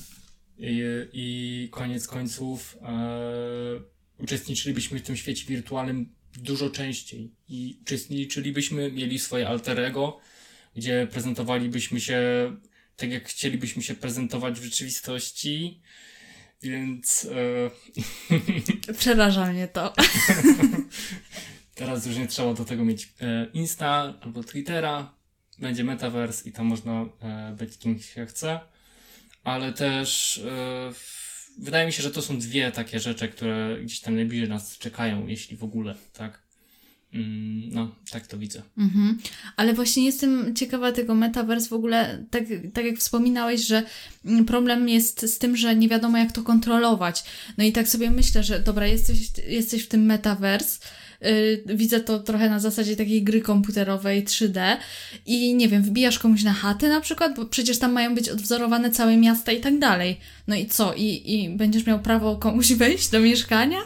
i, i koniec końców e, uczestniczylibyśmy w tym świecie wirtualnym dużo częściej i uczestniczylibyśmy, mieli swoje alter ego, gdzie prezentowalibyśmy się tak, jak chcielibyśmy się prezentować w rzeczywistości, więc... E... Przeraża mnie to. Teraz już nie trzeba do tego mieć e, Insta albo Twittera, będzie metaverse i tam można e, być kim się chce, ale też e, wydaje mi się, że to są dwie takie rzeczy, które gdzieś tam najbliżej nas czekają, jeśli w ogóle, tak? Mm, no, tak to widzę. Mhm. Ale właśnie jestem ciekawa tego metaverse w ogóle, tak, tak jak wspominałeś, że problem jest z tym, że nie wiadomo jak to kontrolować. No i tak sobie myślę, że dobra, jesteś, jesteś w tym metaverse, widzę to trochę na zasadzie takiej gry komputerowej 3D i nie wiem, wbijasz komuś na chatę na przykład, bo przecież tam mają być odwzorowane całe miasta i tak dalej. No i co? I, i będziesz miał prawo komuś wejść do mieszkania?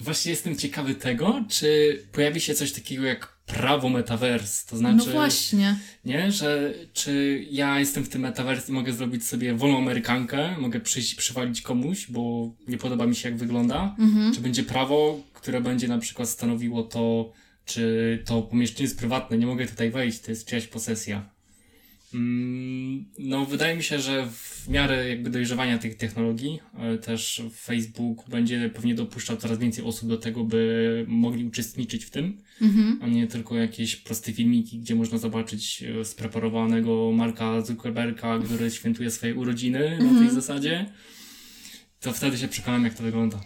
Właśnie jestem ciekawy tego, czy pojawi się coś takiego jak prawo metaverse, to znaczy... No właśnie. Nie, że czy ja jestem w tym metaverse i mogę zrobić sobie wolną amerykankę, mogę przyjść i przywalić komuś, bo nie podoba mi się jak wygląda, Mhm. czy będzie prawo, które będzie na przykład stanowiło to, czy to pomieszczenie jest prywatne, nie mogę tutaj wejść, to jest czyjaś posesja. Mm, No, wydaje mi się, że w miarę jakby dojrzewania tych technologii, też Facebook będzie pewnie dopuszczał coraz więcej osób do tego, by mogli uczestniczyć w tym, Mhm. a nie tylko jakieś proste filmiki, gdzie można zobaczyć e, spreparowanego Marka Zuckerberga, który świętuje swoje urodziny na tej zasadzie. To wtedy się przekonam, jak to wygląda.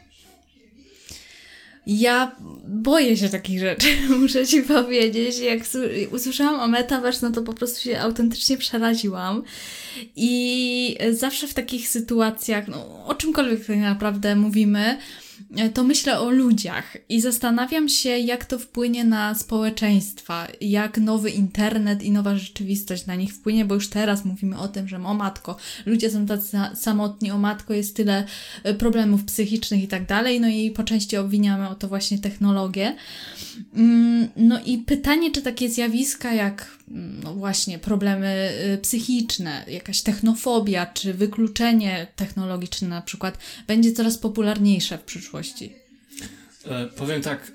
Ja boję się takich rzeczy, muszę ci powiedzieć. Jak usłyszałam o Metaverse, no to po prostu się autentycznie przeraziłam. I zawsze w takich sytuacjach, no, o czymkolwiek tak naprawdę mówimy, to myślę o ludziach i zastanawiam się, jak to wpłynie na społeczeństwa, jak nowy internet i nowa rzeczywistość na nich wpłynie, bo już teraz mówimy o tym, że o matko, ludzie są tacy sa- samotni, o matko, jest tyle e, problemów psychicznych i tak dalej, no i po części obwiniamy o to właśnie technologię. Mm, No i pytanie, czy takie zjawiska jak mm, no właśnie problemy y, psychiczne, jakaś technofobia, czy wykluczenie technologiczne na przykład, będzie coraz popularniejsze w przyszłości. E, powiem tak,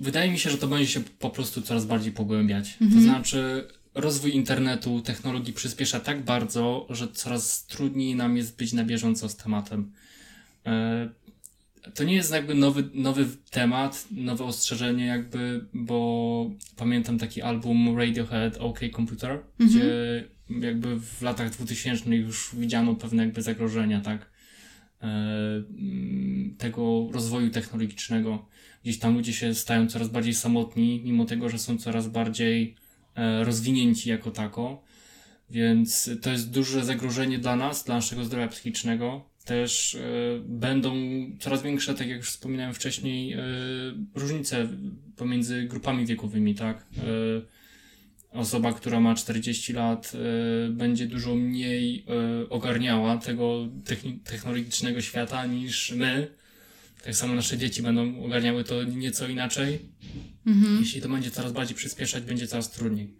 wydaje mi się, że to będzie się po prostu coraz bardziej pogłębiać. Mhm. To znaczy, rozwój internetu, technologii przyspiesza tak bardzo, że coraz trudniej nam jest być na bieżąco z tematem. E, to nie jest jakby nowy, nowy temat, nowe ostrzeżenie jakby, bo pamiętam taki album Radiohead OK Computer, gdzie jakby w latach 2000 już widziano pewne jakby zagrożenia, tak? E, mm, tego rozwoju technologicznego. Gdzieś tam ludzie się stają coraz bardziej samotni, mimo tego, że są coraz bardziej e, rozwinięci jako tako. Więc to jest duże zagrożenie dla nas, dla naszego zdrowia psychicznego. Też e, będą coraz większe, tak jak już wspominałem wcześniej, różnice pomiędzy grupami wiekowymi, tak? E, osoba, która ma 40 lat, e, będzie dużo mniej e, ogarniała tego technologicznego świata niż my. Tak samo nasze dzieci będą ogarniały to nieco inaczej. Mhm. Jeśli to będzie coraz bardziej przyspieszać, będzie coraz trudniej.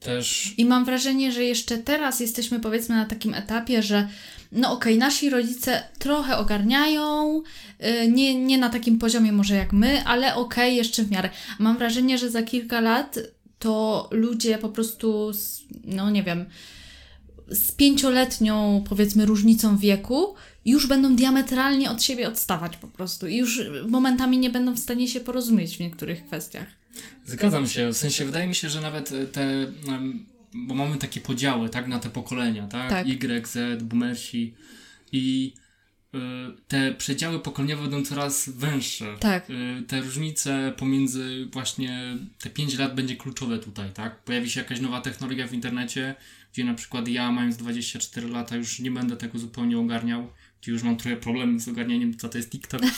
Też I mam wrażenie, że jeszcze teraz jesteśmy powiedzmy na takim etapie, że no okej, nasi rodzice trochę ogarniają, y, nie, nie na takim poziomie może jak my, ale okej, jeszcze w miarę. Mam wrażenie, że za kilka lat to ludzie po prostu, z, no nie wiem, z pięcioletnią powiedzmy różnicą wieku już będą diametralnie od siebie odstawać po prostu i już momentami nie będą w stanie się porozumieć w niektórych kwestiach. Zgadzam się, w sensie wydaje mi się, że nawet e, te, bo mamy takie podziały, tak, na te pokolenia, tak, Tak. Y, Z, boomersi i te przedziały pokoleniowe będą coraz węższe. Tak. E, Te różnice pomiędzy właśnie te 5 lat będzie kluczowe tutaj, tak? Pojawi się jakaś nowa technologia w internecie, gdzie na przykład ja mając 24 lata już nie będę tego zupełnie ogarniał, gdzie już mam trochę problem z ogarnianiem, co to jest TikTok.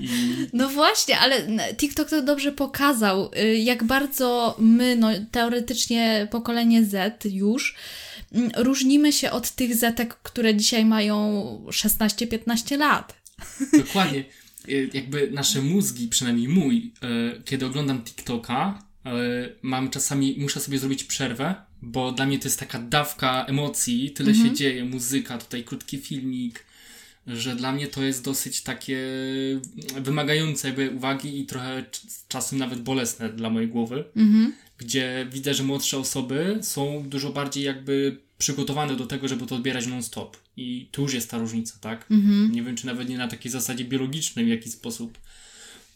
I No właśnie, ale TikTok to dobrze pokazał, y, jak bardzo my, no teoretycznie pokolenie Z już, różnimy się od tych Zetek, które dzisiaj mają 16-15 lat. Dokładnie. Y, Jakby nasze mózgi, przynajmniej mój, y, kiedy oglądam TikToka, y, mam czasami, muszę sobie zrobić przerwę, bo dla mnie to jest taka dawka emocji, tyle się dzieje, muzyka, tutaj krótki filmik, że dla mnie to jest dosyć takie wymagające jakby uwagi i trochę cz- czasem nawet bolesne dla mojej głowy Mhm. Gdzie widzę, że młodsze osoby są dużo bardziej jakby przygotowane do tego, żeby to odbierać non-stop. I tu już jest ta różnica, tak? Mhm. Nie wiem, czy nawet nie na takiej zasadzie biologicznej w jakiś sposób,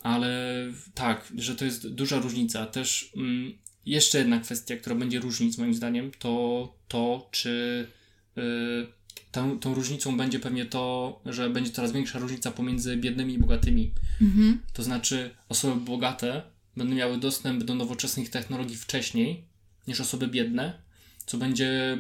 ale tak, że to jest duża różnica. Też mm, jeszcze jedna kwestia, która będzie różnic moim zdaniem, to to, czy y, tą, tą różnicą będzie pewnie to, że będzie coraz większa różnica pomiędzy biednymi i bogatymi. Mhm. To znaczy, osoby bogate będą miały dostęp do nowoczesnych technologii wcześniej niż osoby biedne, co będzie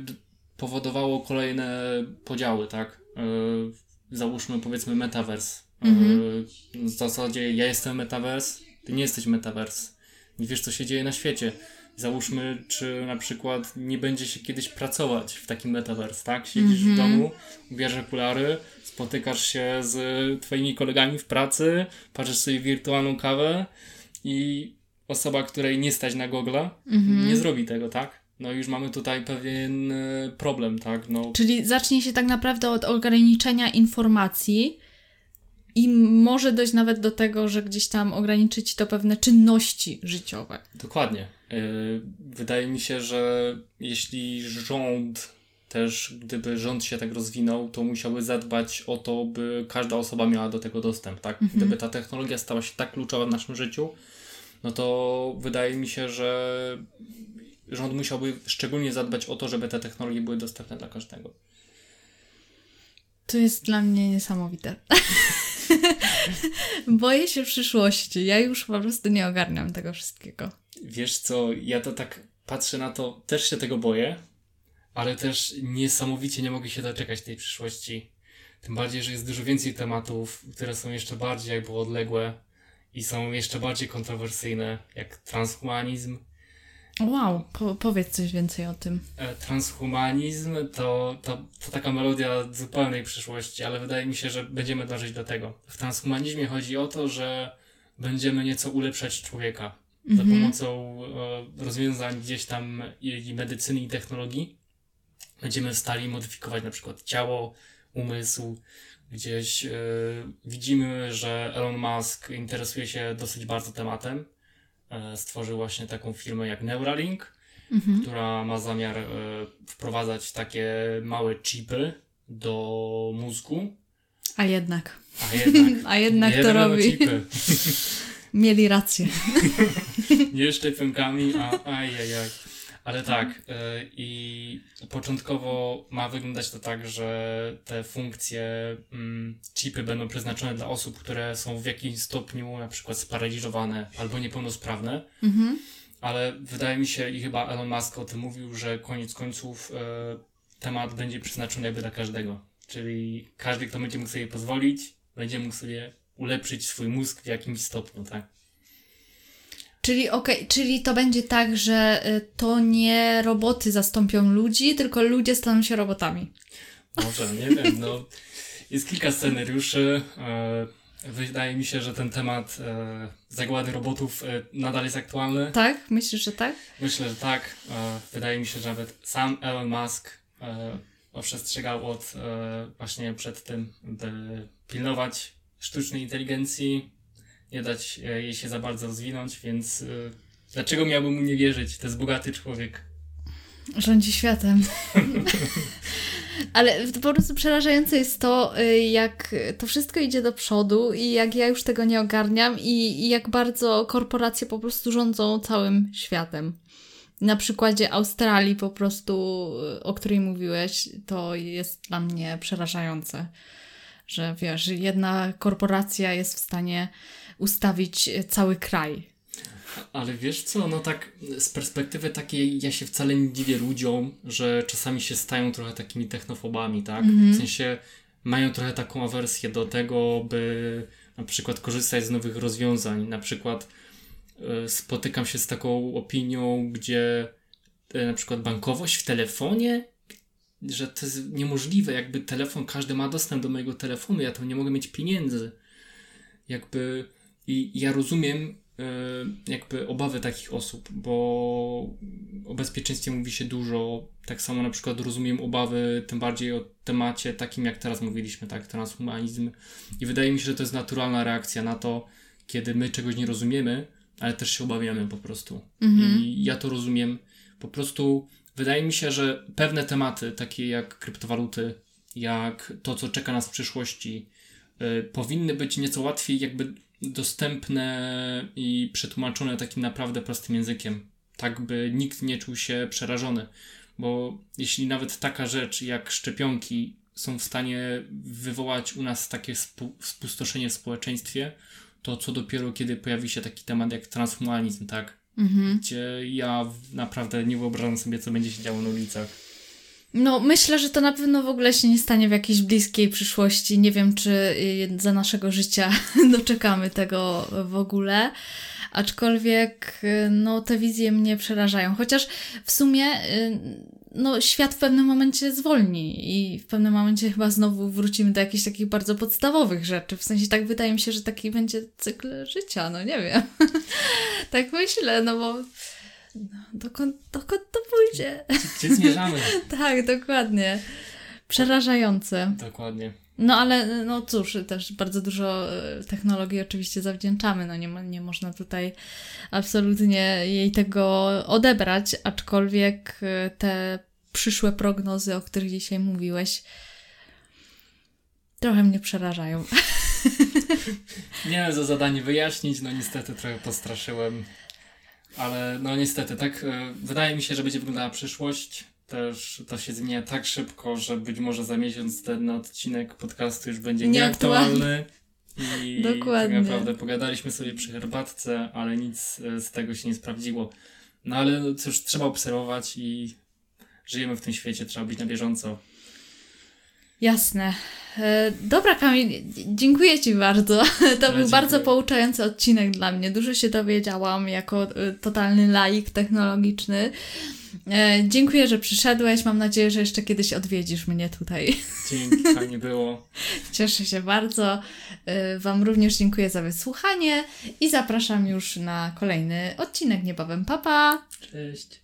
powodowało kolejne podziały, tak? Yy, załóżmy powiedzmy metaverse. Yy, w zasadzie ja jestem metaverse, Ty nie jesteś metaverse. Nie wiesz, co się dzieje na świecie. Załóżmy, czy na przykład nie będzie się kiedyś pracować w takim metaverse, tak? Siedzisz w domu, bierzesz okulary, spotykasz się z twoimi kolegami w pracy, patrzysz sobie wirtualną kawę i osoba, której nie stać na Google, nie zrobi tego, tak? No już mamy tutaj pewien e, problem, tak? No, Czyli zacznie się tak naprawdę od ograniczenia informacji i może dojść nawet do tego, że gdzieś tam ograniczyć to pewne czynności życiowe. Dokładnie. Yy, Wydaje mi się, że jeśli rząd też, gdyby rząd się tak rozwinął, to musiałby zadbać o to, by każda osoba miała do tego dostęp, tak? Gdyby ta technologia stała się tak kluczowa w naszym życiu, no to wydaje mi się, że rząd musiałby szczególnie zadbać o to, żeby te technologie były dostępne dla każdego. To jest dla mnie niesamowite. Boję się przyszłości. Ja już po prostu nie ogarniam tego wszystkiego. Wiesz co, ja to tak patrzę na to, też się tego boję, ale też niesamowicie nie mogę się doczekać tej przyszłości. Tym bardziej, że jest dużo więcej tematów, które są jeszcze bardziej jakby odległe i są jeszcze bardziej kontrowersyjne, jak transhumanizm. Wow, po, powiedz coś więcej o tym. E, Transhumanizm to, to, to taka melodia zupełnej przyszłości, ale wydaje mi się, że będziemy dążyć do tego. W transhumanizmie chodzi o to, że będziemy nieco ulepszać człowieka za pomocą e, rozwiązań gdzieś tam i, i medycyny i technologii. Będziemy w stali modyfikować na przykład ciało, umysł. Gdzieś e, widzimy, że Elon Musk interesuje się dosyć bardzo tematem. E, stworzył właśnie taką firmę jak Neuralink, która ma zamiar e, wprowadzać takie małe chipy do mózgu. A jednak. A jednak, A jednak to robi. chipy. Mieli rację. nie szczepionkami, a ajajaj. Ale tak, y, i początkowo ma wyglądać to tak, że te funkcje, mm, chipy będą przeznaczone dla osób, które są w jakimś stopniu na przykład sparaliżowane albo niepełnosprawne. Mhm. Ale wydaje mi się, i chyba Elon Musk o tym mówił, że koniec końców y, temat będzie przeznaczony jakby dla każdego. Czyli każdy, kto będzie mógł sobie pozwolić, będzie mógł sobie ulepszyć swój mózg w jakimś stopniu, tak? Czyli okej, czyli to będzie tak, że y, to nie roboty zastąpią ludzi, tylko ludzie staną się robotami. Może, nie wiem, no. Jest kilka scenariuszy. E, wydaje mi się, że ten temat e, zagłady robotów e, nadal jest aktualny. Tak? Myślisz, że tak? Myślę, że tak. Wydaje mi się, że nawet sam Elon Musk przestrzegał od właśnie przed tym, by pilnować sztucznej inteligencji, nie dać e, jej się za bardzo rozwinąć, więc e, dlaczego miałbym mu nie wierzyć? To jest bogaty człowiek. Rządzi światem. Ale po prostu przerażające jest to, y, jak to wszystko idzie do przodu i jak ja już tego nie ogarniam i, i jak bardzo korporacje po prostu rządzą całym światem. Na przykładzie Australii po prostu, o której mówiłeś, to jest dla mnie przerażające, że wiesz, jedna korporacja jest w stanie ustawić y, cały kraj. Ale wiesz co, no tak z perspektywy takiej ja się wcale nie dziwię ludziom, że czasami się stają trochę takimi technofobami, tak? W sensie mają trochę taką awersję do tego, by na przykład korzystać z nowych rozwiązań. Na przykład y, spotykam się z taką opinią, gdzie y, na przykład bankowość w telefonie, że to jest niemożliwe, jakby telefon, każdy ma dostęp do mojego telefonu, ja tam nie mogę mieć pieniędzy. Jakby i ja rozumiem y, jakby obawy takich osób, bo o bezpieczeństwie mówi się dużo. Tak samo na przykład rozumiem obawy, tym bardziej o temacie takim, jak teraz mówiliśmy, tak, transhumanizm. I wydaje mi się, że to jest naturalna reakcja na to, kiedy my czegoś nie rozumiemy, ale też się obawiamy po prostu. I ja to rozumiem. Po prostu wydaje mi się, że pewne tematy, takie jak kryptowaluty, jak to, co czeka nas w przyszłości, y, powinny być nieco łatwiej jakby dostępne i przetłumaczone takim naprawdę prostym językiem, tak by nikt nie czuł się przerażony. Bo jeśli nawet taka rzecz jak szczepionki są w stanie wywołać u nas takie spu- spustoszenie w społeczeństwie, to co dopiero kiedy pojawi się taki temat jak transhumanizm, tak? Gdzie ja naprawdę nie wyobrażam sobie, co będzie się działo na ulicach. No, myślę, że to na pewno w ogóle się nie stanie w jakiejś bliskiej przyszłości. Nie wiem, czy y, za naszego życia doczekamy tego w ogóle. aczkolwiek y, no, te wizje mnie przerażają. Chociaż w sumie y, no, świat w pewnym momencie zwolni i w pewnym momencie chyba znowu wrócimy do jakichś takich bardzo podstawowych rzeczy. W sensie tak wydaje mi się, że taki będzie cykl życia, no nie wiem. tak myślę, no bo no, dokąd, dokąd to pójdzie? Gdzie zmierzamy? tak, dokładnie. Przerażające. Dokładnie. No ale no cóż, też bardzo dużo e, technologii oczywiście zawdzięczamy, no nie, nie można tutaj absolutnie jej tego odebrać, aczkolwiek e, te przyszłe prognozy, o których dzisiaj mówiłeś, trochę mnie przerażają. Nie za zadanie wyjaśnić, no niestety trochę postraszyłem, ale no niestety, tak e, wydaje mi się, że będzie wyglądała przyszłość też to się zmienia tak szybko, że być może za miesiąc ten odcinek podcastu już będzie nieaktualny. I Dokładnie. tak naprawdę pogadaliśmy sobie przy herbatce, ale nic e, z tego się nie sprawdziło. No ale cóż, trzeba obserwować i żyjemy w tym świecie, trzeba być na bieżąco. Jasne. E, dobra, Kamil, dziękuję Ci bardzo. To był bardzo pouczający odcinek dla mnie. Dużo się dowiedziałam jako e, totalny laik technologiczny. E, dziękuję, że przyszedłeś. Mam nadzieję, że jeszcze kiedyś odwiedzisz mnie tutaj. Dzięki, fajnie było. Cieszę się bardzo. Wam również dziękuję za wysłuchanie i zapraszam już na kolejny odcinek niebawem. Papa! Cześć!